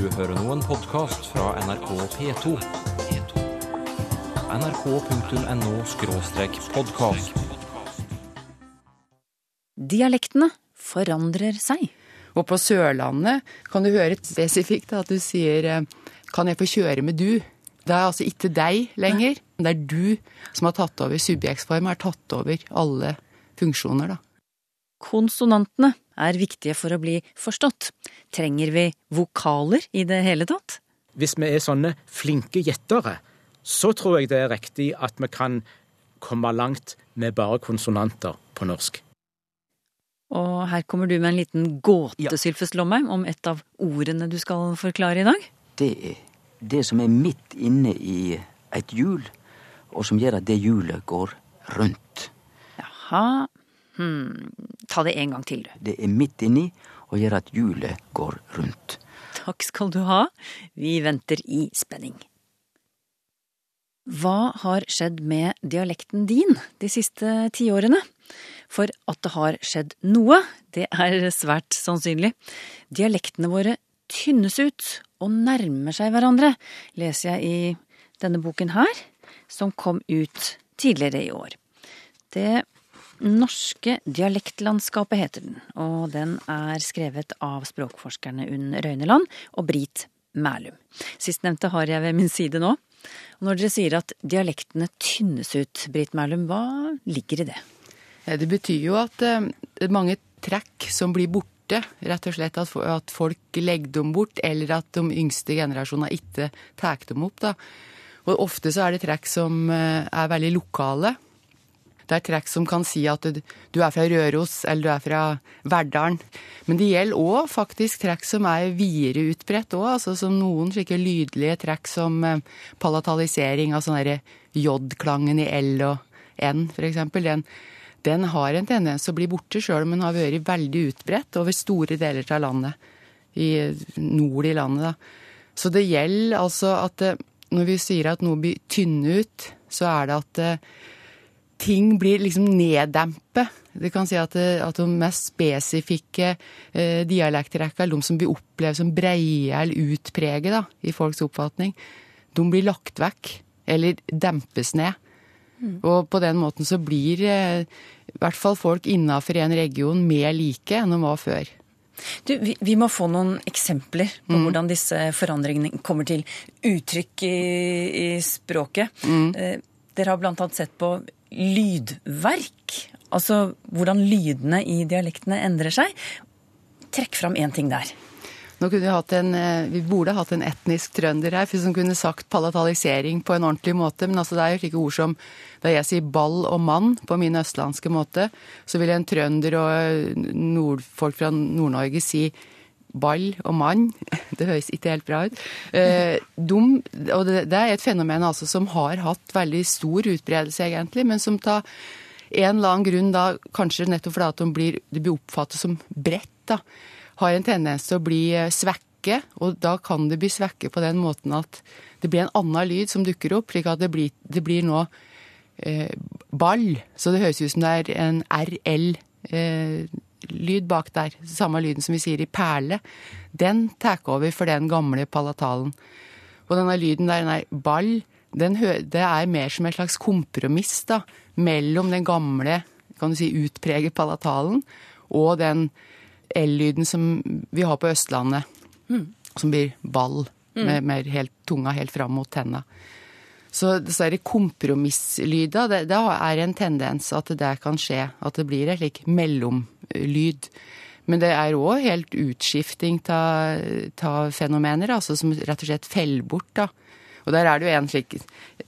Du hører nå en podkast fra NRK P2. nrk.no-podkast. Dialektene forandrer seg. Og på Sørlandet kan du høre spesifikt at du sier eh, 'kan jeg få kjøre med du'? Det er altså ikke deg lenger. Det er du som har tatt over subjektsform, har tatt over alle funksjoner, da. Konsonantene er viktige for å bli forstått. Trenger vi vokaler i det hele tatt? Hvis vi er sånne flinke gjettere, så tror jeg det er riktig at vi kan komme langt med bare konsonanter på norsk. Og her kommer du med en liten gåte, Ja. Sylfest Lomheim, om et av ordene du skal forklare i dag. Det er det som er midt inne i et hjul, og som gjør at det hjulet går rundt. Jaha. Hmm. Ta det en gang til, du. Det er midt inni og gjør at hjulet går rundt. Takk skal du ha. Vi venter i spenning. Hva har skjedd med dialekten din de siste tiårene? For at det har skjedd noe, det er svært sannsynlig. Dialektene våre tynnes ut og nærmer seg hverandre, leser jeg i denne boken her, som kom ut tidligere i år. Det norske dialektlandskapet heter den, og den er skrevet av språkforskerne Unn Røyneland og Brit Mælum. Sistnevnte har jeg ved min side nå. Når dere sier at dialektene tynnes ut, Brit Mælum, hva ligger i det? Eh, Det betyr jo at eh, det er mange trekk som blir borte. Rett og slett at, folk legger dem bort, eller at de yngste generasjonene ikke tar dem opp. da. Og ofte så er det trekk som eh, er veldig lokale. Det er trekk som kan si at du er fra Røros, eller du er fra Verdalen. Men det gjelder òg faktisk trekk som er videre utbredt òg, altså som noen slike lydlige trekk som eh, palatalisering av sånn derre J-klangen i L og N, for eksempel. Den, den har en tendens til å bli borte, sjøl om den har vært veldig utbredt over store deler av landet. I nord i landet, da. Så det gjelder altså at eh, når vi sier at noe blir tynne ut, så er det at eh, ting blir liksom neddempet. Det kan si at, at de mest spesifikke eh, dialekttrekka, eller de som blir opplevd som breie eller utpreget da, i folks oppfatning, de blir lagt vekk, eller dempes ned. Og på den måten så blir eh, i hvert fall folk innafor en region mer like enn de var før. Du, vi, vi må få noen eksempler på hvordan disse forandringene kommer til uttrykk i, i språket. Eh, dere har annet sett på lydverk. Altså hvordan lydene i dialektene endrer seg. Trekk fram én ting der. Nå kunne vi, en, eh, vi burde hatt en etnisk trønder her, som kunne sagt palatalisering på en ordentlig måte. Men altså det er jo slike ord som da jeg sier ball og mann på min østlandske måte, så vil en trønder og nord, folk fra Nord-Norge si ball og mann. Det høres ikke helt bra ut. Eh, de, og det, det er et fenomen altså som har hatt veldig stor utbredelse, egentlig, men som tar en eller annen grunn da, kanskje nettopp fordi at de blir, det blir oppfattet som bredt, da, har en tendens til å bli eh, svekke, og da kan det bli svekke på den måten at det blir en annen lyd som dukker opp, slik at det blir, det blir nå eh, ball, så det høres ut som det er en RL-lyd bak der, samme lyden som vi sier i perle, den tar over for den gamle palatalen. Og denne lyden der, nei, ball, den det er mer som et slags kompromiss da, mellom den gamle, kan du si, utpreget palatalen, og den L-lyden som vi har på Østlandet, som blir ball, med, med helt, tunga helt fram mot tenna. Så, så er det. Det, er en tendens at det kan skje, at det blir et slik mellomlyd. Men det er òg helt utskifting av fenomener, altså som rett og slett feller bort. da. Og der er det jo en slik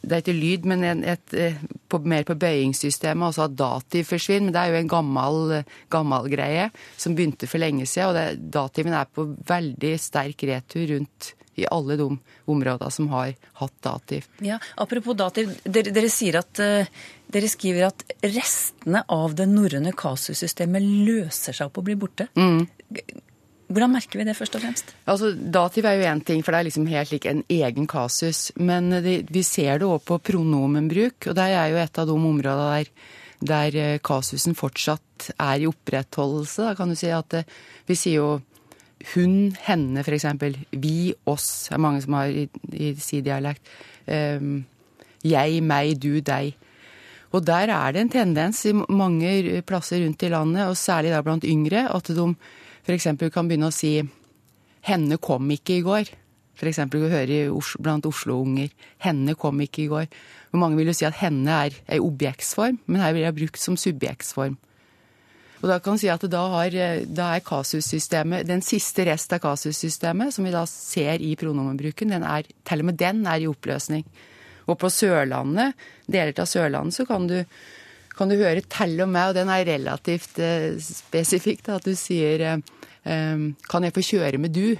Det er ikke lyd, men et, et, eh, på, mer på bøyingssystemet, altså at dativ forsvinner. Men det er jo en gammel, gammel greie som begynte for lenge siden. Og det, dativen er på veldig sterk retur rundt i alle de områdene som har hatt dativ. Ja, Apropos dativ, dere, dere at eh, dere skriver at restene av det norrøne kasussystemet løser seg opp og blir borte. Hvordan merker vi det, først og fremst? Altså, Dativ er jo én ting, for det er liksom helt lik en egen kasus. Men det, vi ser det òg på pronomenbruk, og det er jo et av de områdene der, der eh, kasusen fortsatt er i opprettholdelse. Da kan du si at eh, vi sier jo hun, henne, eksempel. Vi, oss, er mange som har i, i si dialekt. Um, jeg, meg, du, deg. Og der er det en tendens i mange plasser rundt i landet, og særlig da blant yngre, at de f.eks. kan begynne å si 'henne kom ikke i går'. F.eks. å høre blant Oslo-unger 'henne kom ikke i går'. Og mange vil jo si at 'henne' er ei objektsform, men her blir det brukt som subjektsform. Og da kan vi si at da, har, da er kasussystemet, Den siste rest av kasussystemet, som vi da ser i pronomenbruken, den er, til og med den er i oppløsning. Og på Sørlandet, deler av Sørlandet, så kan du, kan du høre til og med, og den er relativt eh, spesifikk, at du sier eh, Kan jeg få kjøre med du?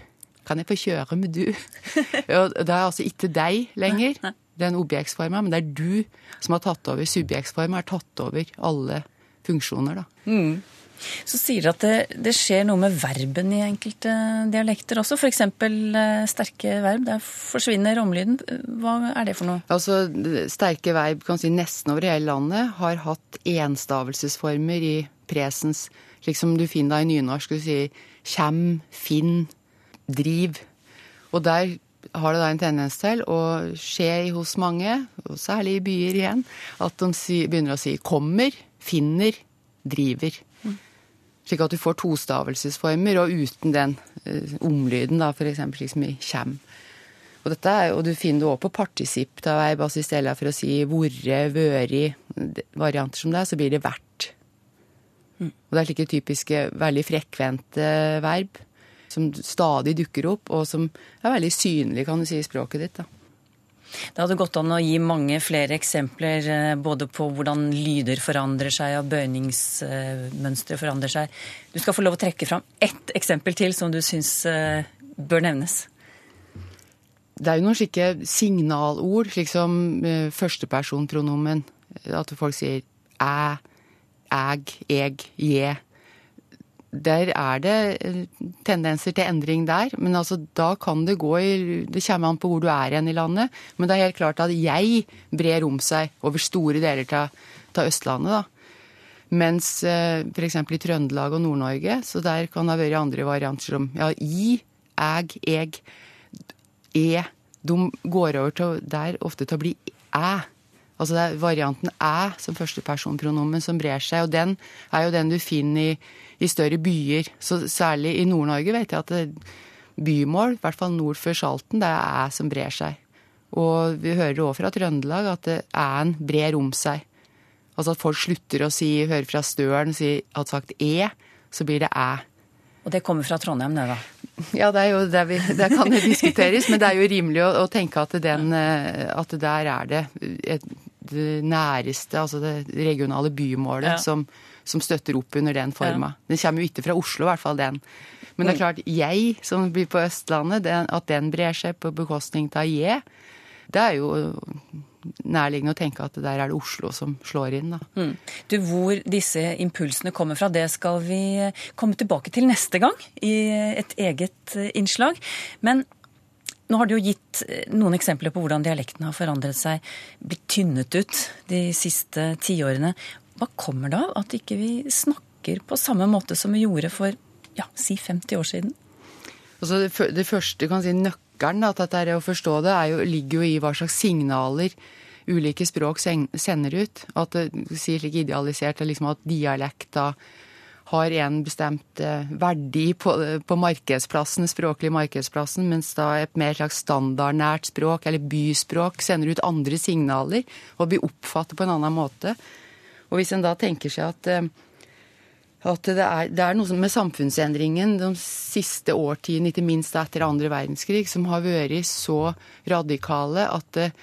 Kan jeg få kjøre med du? og det er altså ikke deg lenger, den objektsforma, men det er du som har tatt over. Subjektsforma har tatt over alle funksjoner, da. Mm. Så sier dere at det, det, skjer noe med verben i enkelte dialekter også. F.eks. Eh, sterke verb. Der forsvinner omlyden. Hva er det for noe? Altså, Sterke verb kan si nesten over hele landet har hatt enstavelsesformer i presens, slik som du finner da i nynorsk. Du sier kjem, finn, driv. Og der har det da en tendens til å skje hos mange, og særlig i byer igjen, at de begynner å si kommer, finner, driver. Slik at du får tostavelsesformer, og uten den uh, omlyden, da, f.eks. slik som i kjem. Og, dette og du finner det òg på partisipp av verb, altså i stedet for å si vorre, vøri, varianter som det, så blir det vert. Mm. Og det er slike typiske, veldig frekvente verb som stadig dukker opp, og som er veldig synlige, kan du si, i språket ditt. da. Det hadde gått an å gi mange flere eksempler eh, både på hvordan lyder forandrer seg og bøyningsmønstre forandrer seg. Du skal få lov å trekke fram ett eksempel til som du syns eh, bør nevnes. Det er jo noen slike signalord, slik som eh, førstepersonpronomen. At folk sier æ, æg, eg, je der er det eh, tendenser til endring der. Men altså, da kan det gå i Det kommer an på hvor du er igjen i landet. Men det er helt klart at jeg brer om seg over store deler av Østlandet, da. Mens eh, f.eks. i Trøndelag og Nord-Norge, så der kan det ha vært andre varianter som ja, i, eg, eg, e. De går over til der ofte til å bli æ. Altså det er varianten æ som førstepersonpronomen som brer seg, og den er jo den du finner i i større byer. Så særlig i Nord-Norge vet jeg at det, bymål, i hvert fall nord for Salten, det er æ som brer seg. Og vi hører òg fra Trøndelag at æ-en brer om seg. Altså at folk slutter å si, hører fra Støren si, hadde sagt e, så blir det æ. Og det kommer fra Trondheim, det da? Ja, det jo det, vi, det kan jo diskuteres, men det er jo rimelig å, å tenke at, den, eh, at der er det et, det næreste, altså det regionale bymålet, ja. som, som støtter opp under den forma. Ja. Den kommer jo ikke fra Oslo, i hvert fall den. Men det er klart, jeg som blir på Østlandet, den, at den brer seg på bekostning av je, det er jo nærliggende å tenke at der er det Oslo som slår inn, da. Mm. Du, Hvor disse impulsene kommer fra, det skal vi komme tilbake til neste gang i et eget innslag. Men nå har du jo gitt noen eksempler på hvordan dialekten har forandret seg, blitt tynnet ut de siste tiårene. Hva kommer det av at ikke vi snakker på samme måte som vi gjorde for ja, si 50 år siden? Altså det, første kan si nøkkelen til dette er å forstå det, jo, ligger jo i hva slags signaler ulike språk sender ut. At det sier slik idealisert liksom at dialekta har en bestemt eh, verdi på, på markedsplassen, språklig markedsplassen, mens da et mer slags standardnært språk, eller byspråk, sender ut andre signaler og blir oppfattet på en annen måte. Og hvis en da tenker seg at, eh, at det, er, det, er, noe med samfunnsendringen de siste årtiene, ikke minst etter andre verdenskrig, som har vært så radikale at eh,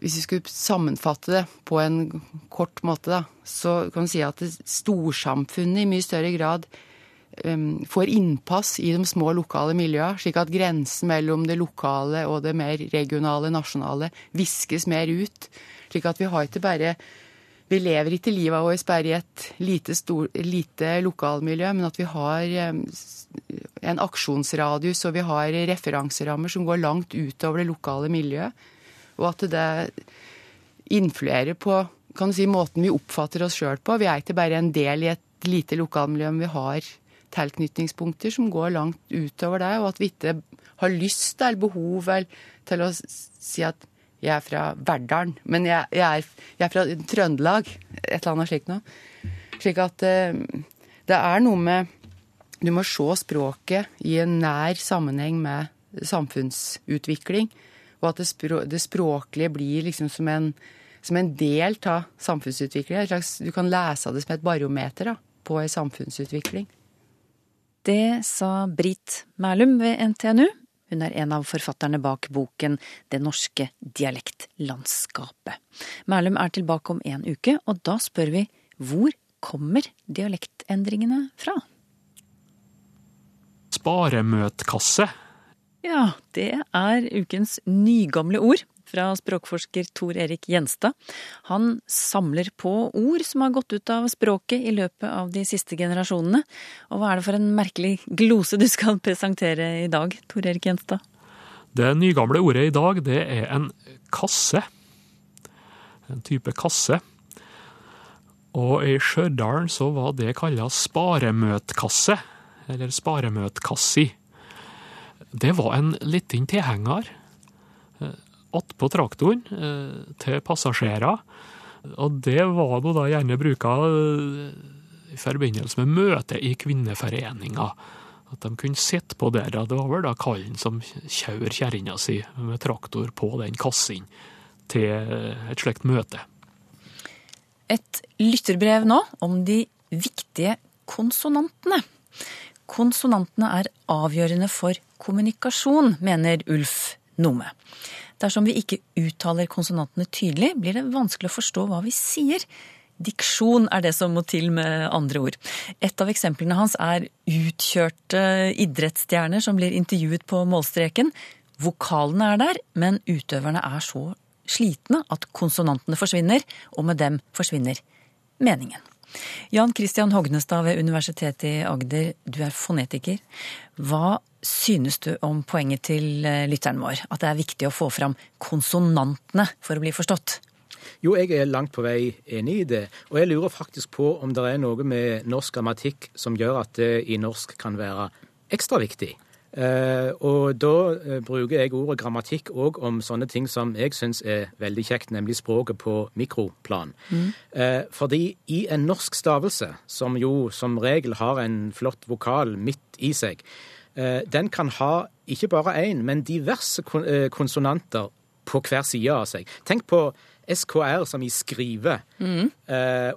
hvis vi skulle sammenfatte det på en kort måte, da, så kan vi si at storsamfunnet i mye større grad um, får innpass i de små lokale miljøene, slik at grensen mellom det lokale og det mer regionale, nasjonale, viskes mer ut. Slik at vi har ikke bare vi lever ikke livet vårt bare i et lite, stor, lite, lokalmiljø, men at vi har en aksjonsradius og vi har referanserammer som går langt utover det lokale miljøet. Og at det influerer på kan du si, måten vi oppfatter oss sjøl på. Vi er ikke bare en del i et lite lokalmiljø, men vi har tilknytningspunkter som går langt utover det, og at vi ikke har lyst eller behov til å si at jeg er fra Verdalen, men jeg, jeg, er, jeg, er, fra Trøndelag. Et eller annet slikt noe. Slik at eh, det er noe med Du må se språket i en nær sammenheng med samfunnsutvikling. Og at det, språ, det språklige blir liksom som en, som en del av samfunnsutviklinga. Du kan lese av det som et barometer da, på ei samfunnsutvikling. Det sa Brit Mælum ved NTNU. Hun er en av forfatterne bak boken Det norske dialektlandskapet. Mælum er tilbake om en uke, og da spør vi hvor kommer dialektendringene fra? Sparemøtkasse. Ja, det er ukens nygamle ord fra språkforsker Tor Erik Gjenstad. Han samler på ord som har gått ut av språket i løpet av de siste generasjonene. Og hva er det for en merkelig glose du skal presentere i dag, Tor Erik Gjenstad? Det nygamle ordet i dag, det er en kasse. En type kasse. Og i Stjørdal så var det kalla sparemøtkasse, eller sparemøtkassi. Det var en liten tilhenger attpå traktoren eh, til passasjerer. Og det var nå da gjerne bruka eh, i forbindelse med møte i kvinneforeninga. At de kunne sitte på der. Det var vel da kallen som kjører kjerringa si med traktor på den kassen til et slikt møte. Et lytterbrev nå om de viktige konsonantene. Konsonantene er avgjørende for kommunikasjon, mener Ulf Nome. Dersom vi ikke uttaler konsonantene tydelig, blir det vanskelig å forstå hva vi sier. Diksjon er det som må til med andre ord. Et av eksemplene hans er utkjørte idrettsstjerner som blir intervjuet på målstreken. Vokalene er der, men utøverne er så slitne at konsonantene forsvinner, og med dem forsvinner meningen. Jan Christian Hognestad ved Universitetet i Agder, du er fonetiker. Hva synes du om poenget til eh, lytteren vår, at det er viktig å få fram konsonantene for å bli forstått? Jo, jeg er langt på vei enig i det. Og jeg lurer faktisk på om det er noe med norsk grammatikk som gjør at det i norsk kan være ekstra viktig. Uh, og da uh, bruker jeg ordet grammatikk òg om sånne ting som jeg syns er veldig kjekt, nemlig språket på mikroplan. Mm. Uh, fordi i en norsk stavelse, som jo som regel har en flott vokal midt i seg, den kan ha ikke bare én, men diverse konsonanter på hver side av seg. Tenk på SKR som i skrive. Mm.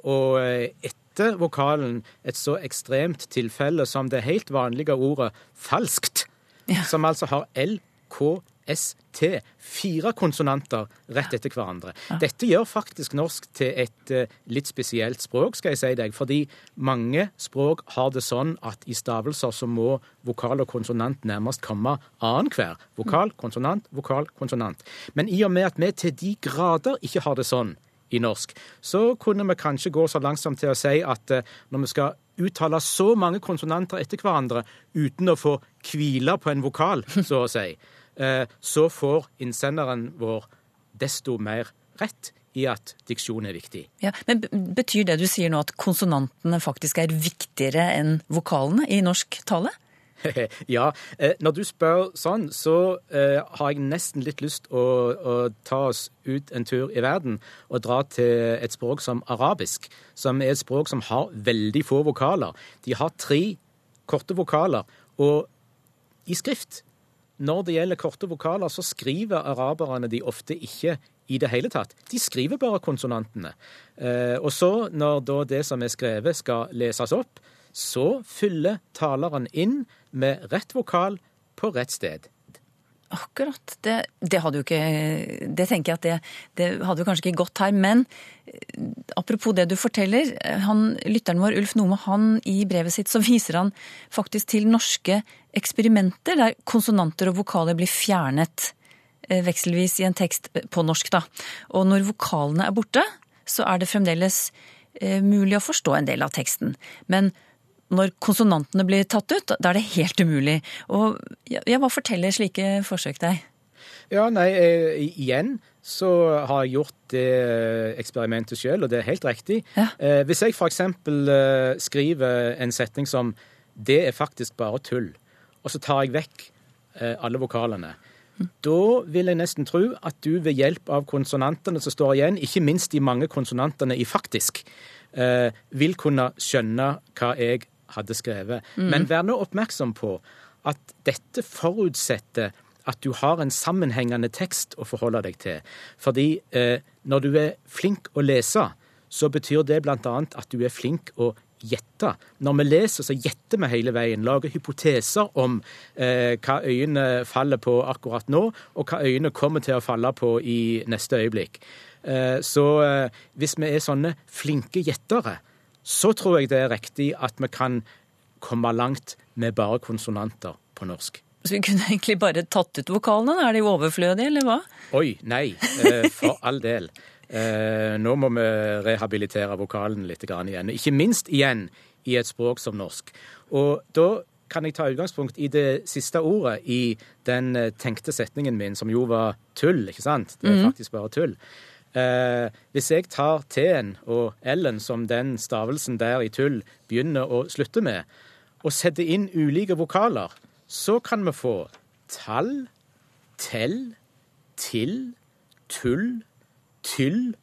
og et etter vokalen et så ekstremt tilfelle som det helt vanlige ordet falskt, ja. som altså har L, K, S, T. Fire konsonanter rett etter hverandre. Ja. Dette gjør faktisk norsk til et uh, litt spesielt språk, skal jeg si deg, fordi mange språk har det sånn at i stavelser så må vokal og konsonant nærmest komme annenhver. Vokal, konsonant, vokal, konsonant. Men i og med at vi til de grader ikke har det sånn i norsk, så kunne vi kanskje gå så langsomt til å si at eh, når vi skal uttale så mange konsonanter etter hverandre uten å få hvile på en vokal, så å si, eh, så får innsenderen vår desto mer rett i at diksjon er viktig. Ja, men Betyr det du sier nå at konsonantene faktisk er viktigere enn vokalene i norsk tale? ja. Eh, når du spør sånn, så uh, har jeg nesten litt lyst å, å, ta oss ut en tur i verden og dra til et språk som arabisk, som er et språk som har veldig få vokaler. De har tre korte vokaler, og i skrift når det gjelder korte vokaler, så skriver araberne de ofte ikke i det hele tatt. De skriver bare konsonantene. Eh, og så, når det som er skrevet, skal leses opp, så fyller taleren inn med rett vokal på rett sted. Akkurat. Det, det, hadde jo ikke Det tenker jeg at det, det hadde jo kanskje ikke gått her. Men eh, apropos det du forteller. Han, lytteren vår Ulf Nome, han i brevet sitt så viser han faktisk til norske eksperimenter der konsonanter og vokaler blir fjernet eh, vekselvis i en tekst på norsk, da. Og når vokalene er borte, så er det fremdeles eh, mulig å forstå en del av teksten. Men når konsonantene blir tatt ut, da er det helt umulig. Og ja, Hva forteller slike forsøk deg? Ja, nei, eh, igjen så har jeg gjort det eh, eksperimentet sjøl, og det er helt riktig. Ja. Eh, hvis jeg f.eks. skriver en setning som det er faktisk bare tull, og så tar jeg vekk eh, alle vokalene, da vil jeg nesten tro at du ved hjelp av konsonantene som står igjen, ikke minst de mange konsonantene i faktisk, eh, vil kunne skjønne hva jeg hadde skrevet. Men vær nå oppmerksom på at dette forutsetter at du har en sammenhengende tekst å forholde deg til. Fordi eh, når du er flink å lese, så betyr det bl.a. at du er flink å gjette. Når vi leser, så gjetter vi hele veien. Lager hypoteser om eh, hva øyene faller på akkurat nå, og hva øyene kommer til å falle på i neste øyeblikk. Eh, så eh, hvis vi er sånne flinke gjettere, så tror jeg det er riktig at vi kan komme langt med bare konsonanter på norsk. Så vi kunne egentlig bare tatt ut vokalene? Er de overflødige, eller hva? Oi, nei, eh, for all del. Eh, nå må vi rehabilitere vokalen litt igjen. Ikke minst igjen i et språk som norsk. Og da kan jeg ta utgangspunkt i det siste ordet i den eh, tenkte setningen min, som jo var tull, ikke sant? Det er faktisk bare tull. Eh, hvis jeg tar T-en og L-en som den stavelsen der i tull begynner å slutte med, og setter inn ulike vokaler, så kan vi få tall, tell, til, tull, tyll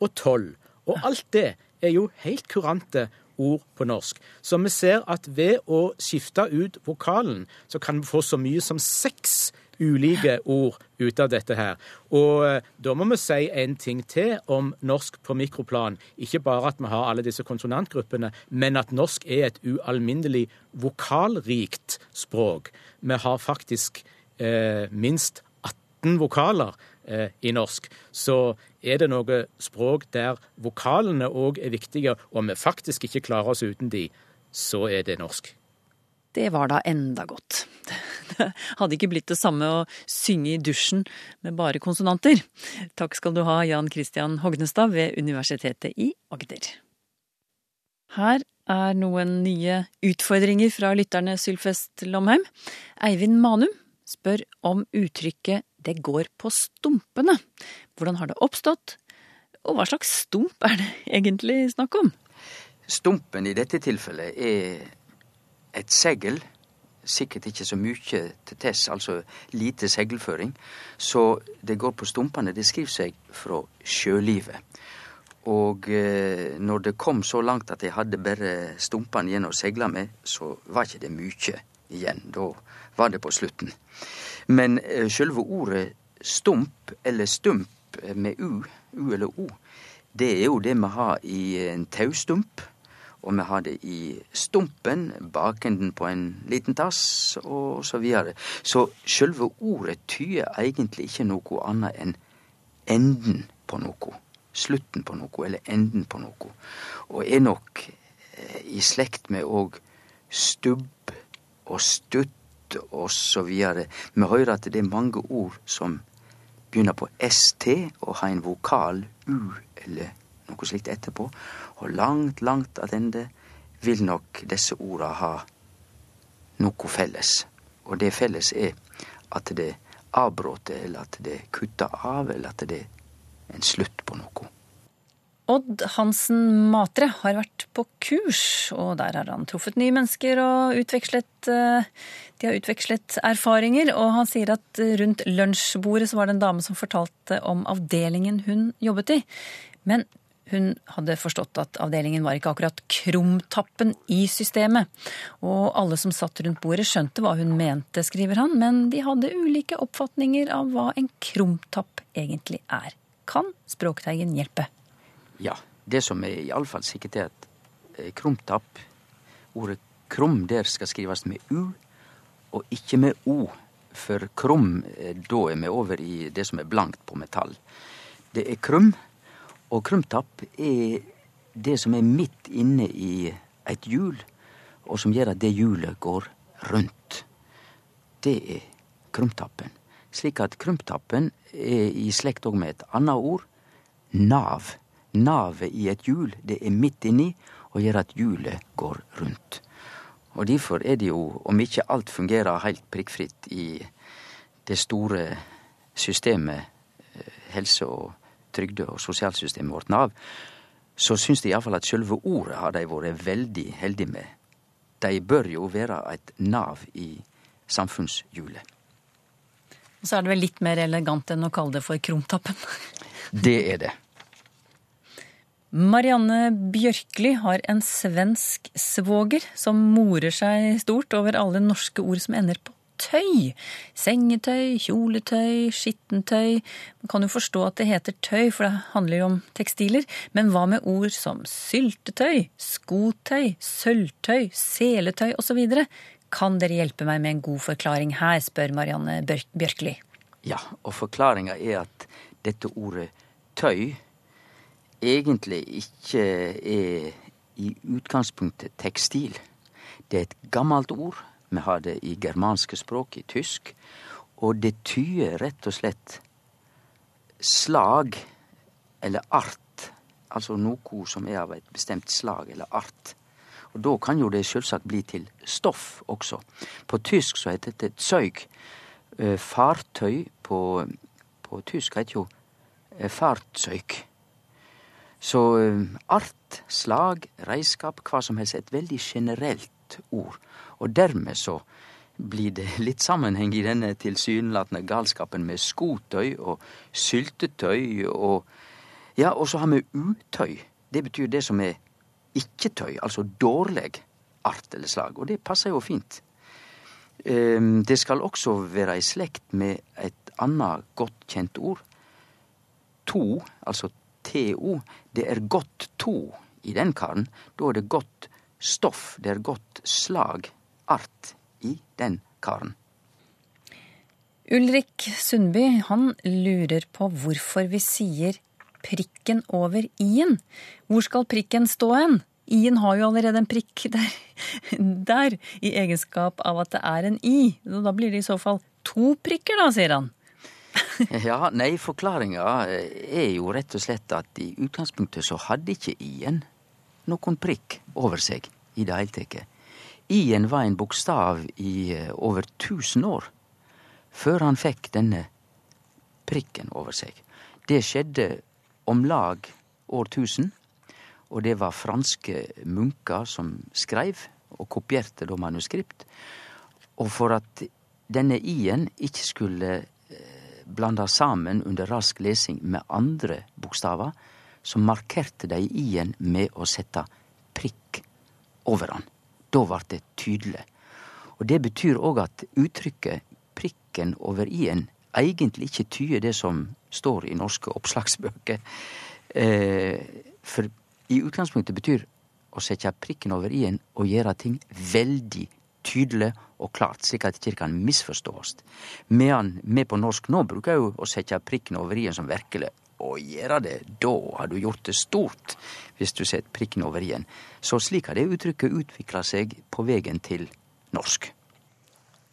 og toll. Og alt det er jo helt kurante ord på norsk. Så vi ser at ved å skifte ut vokalen, så kan vi få så mye som seks ulike ord ut av dette her. Og eh, da må vi si en ting til om norsk på mikroplan. Ikke bare at vi har alle disse konsonantgruppene, men at norsk er et ualminnelig vokalrikt språk. Vi har faktisk eh, minst 18 vokaler eh, i norsk. Så er det noe språk der vokalene òg er viktige, og vi faktisk ikke klarer oss uten de, så er det norsk. Det var da enda godt. Det hadde ikke blitt det samme å synge i dusjen med bare konsonanter. Takk skal du ha, Jan Christian Hognestad ved Universitetet i Agder. Her er noen nye utfordringer fra lytterne Sylfest Lomheim. Eivind Manum spør om uttrykket 'det går på stumpene'. Hvordan har det oppstått, og hva slags stump er det egentlig snakk om? Stumpen i dette tilfellet er et segl. Sikkert ikke så mye til tess, altså lite seglføring. Så det går på stumpene. Det skriver seg fra sjølivet. Og eh, når det kom så langt at jeg hadde bare stumpene igjen å seile med, så var ikke det mye igjen. Da var det på slutten. Men eh, sjølve ordet stump, eller stump med u, u eller o, det er jo det vi har i en taustump. Og vi har det i stumpen, bakenden på en liten tass, og så videre. Så sjølve ordet tyder egentlig ikke noe annet enn enden på noe. Slutten på noe, eller enden på noe. Og er nok eh, i slekt med òg stubb og stutt og så videre. Vi hører at det er mange ord som begynner på st og har en vokal u eller noe slikt etterpå. Og langt, langt attende vil nok disse orda ha noe felles. Og det felles er at det avbråter, eller at det kutta av, eller at det er en slutt på noe. Odd Hansen Matre har vært på kurs, og der har han truffet nye mennesker og utvekslet eh, De har utvekslet erfaringer, og han sier at rundt lunsjbordet så var det en dame som fortalte om avdelingen hun jobbet i. Men hun hadde forstått at avdelingen var ikke akkurat krumtappen i systemet. Og alle som satt rundt bordet skjønte hva hun mente, skriver han, men de hadde ulike oppfatninger av hva en krumtapp egentlig er. Kan Språkteigen hjelpe? Ja, det som er iallfall sikkert, er at eh, krumtapp Ordet krum der skal skrives med u, og ikke med o. For krum, eh, da er vi over i det som er blankt på metall. Det er krum, og krumtapp er det som er midt inne i et hjul, og som gjør at det hjulet går rundt. Det er krumtappen. Slik at krumtappen er i slekt òg med et annet ord, nav. Navet i et hjul, det er midt inni og gjør at hjulet går rundt. Og derfor er det jo, om ikke alt fungerer helt prikkfritt i det store systemet, eh, helse- og trygde- og sosialsystemet vårt, Nav, så syns de iallfall at sjølve ordet har de vært veldig heldige med. de bør jo være et nav i samfunnshjulet. Og så er det vel litt mer elegant enn å kalle det for krumtappen. Det er det. Marianne Bjørkli har en svensk svoger som morer seg stort over alle norske ord som ender på tøy. Sengetøy, kjoletøy, skittentøy. Man kan jo forstå at det heter tøy, for det handler jo om tekstiler. Men hva med ord som syltetøy, skotøy, sølvtøy, seletøy osv.? Kan dere hjelpe meg med en god forklaring her, spør Marianne Bjørkli. Ja, og forklaringa er at dette ordet tøy egentlig ikke er i utgangspunktet tekstil. Det er et gammelt ord vi har det i germanske språk, i tysk. Og det tyder rett og slett slag eller art. Altså noe som er av et bestemt slag eller art. Og da kan jo det selvsagt bli til stoff også. På tysk så heter det søyg. Eh, fartøy på, på tysk heter jo eh, fartsøyk. Så eh, art, slag, reiskap, hva som helst. Et veldig generelt ord. Og dermed så blir det litt sammenheng i denne tilsynelatende galskapen med skotøy og syltetøy og Ja, og så har vi utøy. Det betyr det som er ikke-tøy, altså dårlig art eller slag. Og det passer jo fint. Ehm, det skal også være i slekt med et annet godt kjent ord. To, altså TO. Det er godt to i den karen. Da er det godt stoff, det er godt slag art i den karen. Ulrik Sundby han lurer på hvorfor vi sier prikken over i-en. Hvor skal prikken stå hen? I-en har jo allerede en prikk der, der, i egenskap av at det er en i. Da blir det i så fall to prikker, da, sier han. ja, nei, forklaringa er jo rett og slett at i utgangspunktet så hadde ikke i-en noen prikk over seg i det hele tatt. I-en var en bokstav i eh, over tusen år før han fikk denne prikken over seg. Det skjedde om lag årtusen, og det var franske munker som skreiv og kopierte da manuskript. Og for at denne i-en ikke skulle eh, blanda sammen under rask lesing med andre bokstaver, så markerte de i-en med å sette prikk over han. Da ble det tydelig. Og det betyr òg at uttrykket prikken over i-en egentlig ikke tyder det som står i norske oppslagsbøker. Eh, for i utgangspunktet betyr å sette prikken over i-en å gjøre ting veldig tydelig og klart, slik at det kan misforstås. Medan vi på norsk nå bruker jo å sette prikken over i-en som verkeleg å gjøre det, da har du gjort det stort, hvis du setter prikken over i-en. Så slik har det uttrykket utvikla seg på vegen til norsk.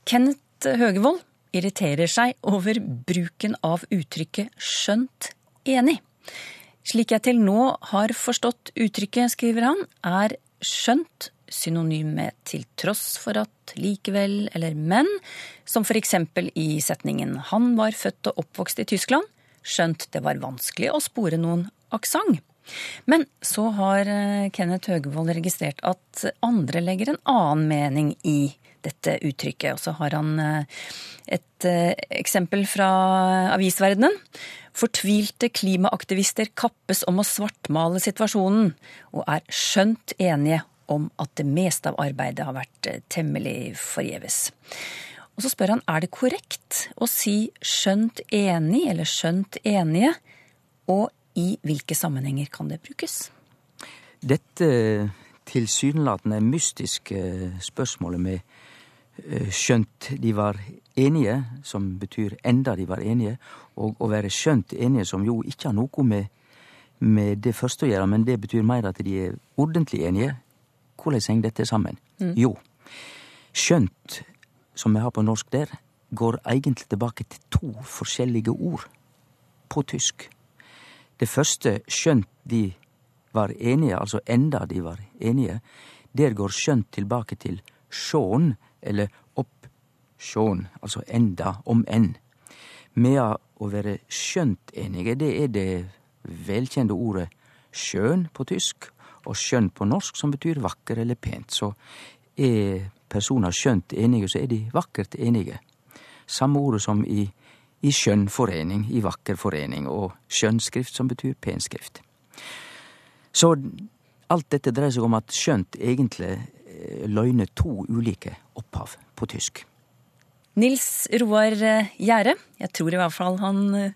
Kenneth Høgevold irriterer seg over bruken av uttrykket 'skjønt enig'. Slik jeg til nå har forstått uttrykket, skriver han, er skjønt synonym med til tross for at, likevel eller men, som for eksempel i setningen 'Han var født og oppvokst i Tyskland', skjønt det var vanskelig å spore noen aksent. Men så har eh, Kenneth Høgevold registrert at andre legger en annen mening i dette uttrykket. Og så har han eh, et eh, eksempel fra avisverdenen. Fortvilte klimaaktivister kappes om å svartmale situasjonen, og er skjønt enige om at det meste av arbeidet har vært temmelig forgjeves. Og så spør han er det korrekt å si skjønt enig eller skjønt enige, og i hvilke sammenhenger kan det brukes? Dette tilsynelatende mystiske spørsmålet med eh, skjønt de var enige, som betyr enda de var enige, og å være skjønt enige, som jo ikke har noe med, med det første å gjøre, men det betyr mer at de er ordentlig enige. Hvordan henger dette sammen? Mm. Jo, skjønt som vi har på norsk der, går egentlig tilbake til to forskjellige ord på tysk. Det første, skjønt de var enige, altså enda de var enige, der går skjønt tilbake til sjån, eller opp sjån, altså enda, om enn. Med å være skjønt enige, det er det velkjente ordet skjøn på tysk, og skjønn på norsk, som betyr vakker eller pent. Så er personer skjønt enige, så er de vakkert enige. Samme ordet som i, i skjønnforening, i vakker forening, og skjønnskrift som betyr penskrift. Så alt dette dreier seg om at skjønt egentlig eh, løgner to ulike opphav på tysk. Nils Roar eh, Gjære, jeg tror i hvert fall han eh,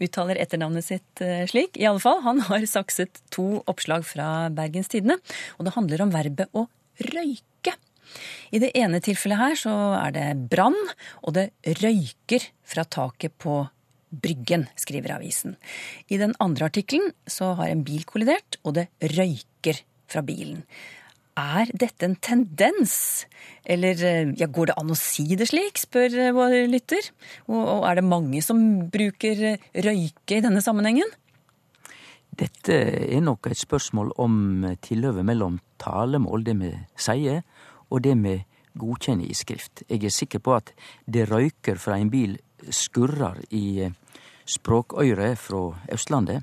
uttaler etternavnet sitt slik. I alle fall, Han har sakset to oppslag fra Bergens Tidende, og det handler om verbet å røyke. I det ene tilfellet her så er det brann, og det røyker fra taket på Bryggen, skriver avisen. I den andre artikkelen så har en bil kollidert, og det røyker fra bilen. Er dette en tendens? Eller ja, går det an å si det slik, spør vår lytter. Og er det mange som bruker røyke i denne sammenhengen? Dette er nok et spørsmål om tilhøvet mellom talemål, det vi sier, og det vi godkjenner i skrift. Jeg er sikker på at det røyker fra en bil skurrar i eh, språkøyret fra Østlandet.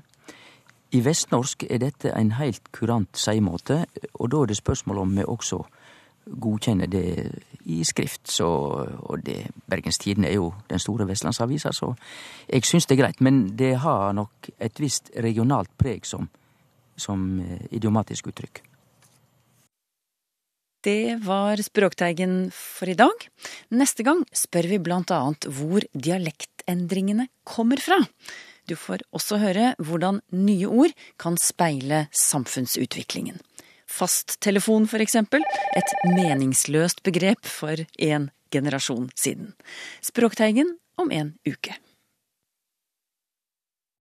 I vestnorsk er dette en heilt kurant seimåte, og da er det spørsmål om vi også godkjenner det i skrift. Så, og det, Bergens Tidende er jo den store vestlandsavisa, så jeg syns det er greit. Men det har nok et visst regionalt preg som, som eh, idiomatisk uttrykk. Det var Språkteigen for i dag. Neste gang spør vi blant annet hvor dialektendringene kommer fra. Du får også høre hvordan nye ord kan speile samfunnsutviklingen. Fasttelefon, for eksempel, et meningsløst begrep for en generasjon siden. Språkteigen om en uke.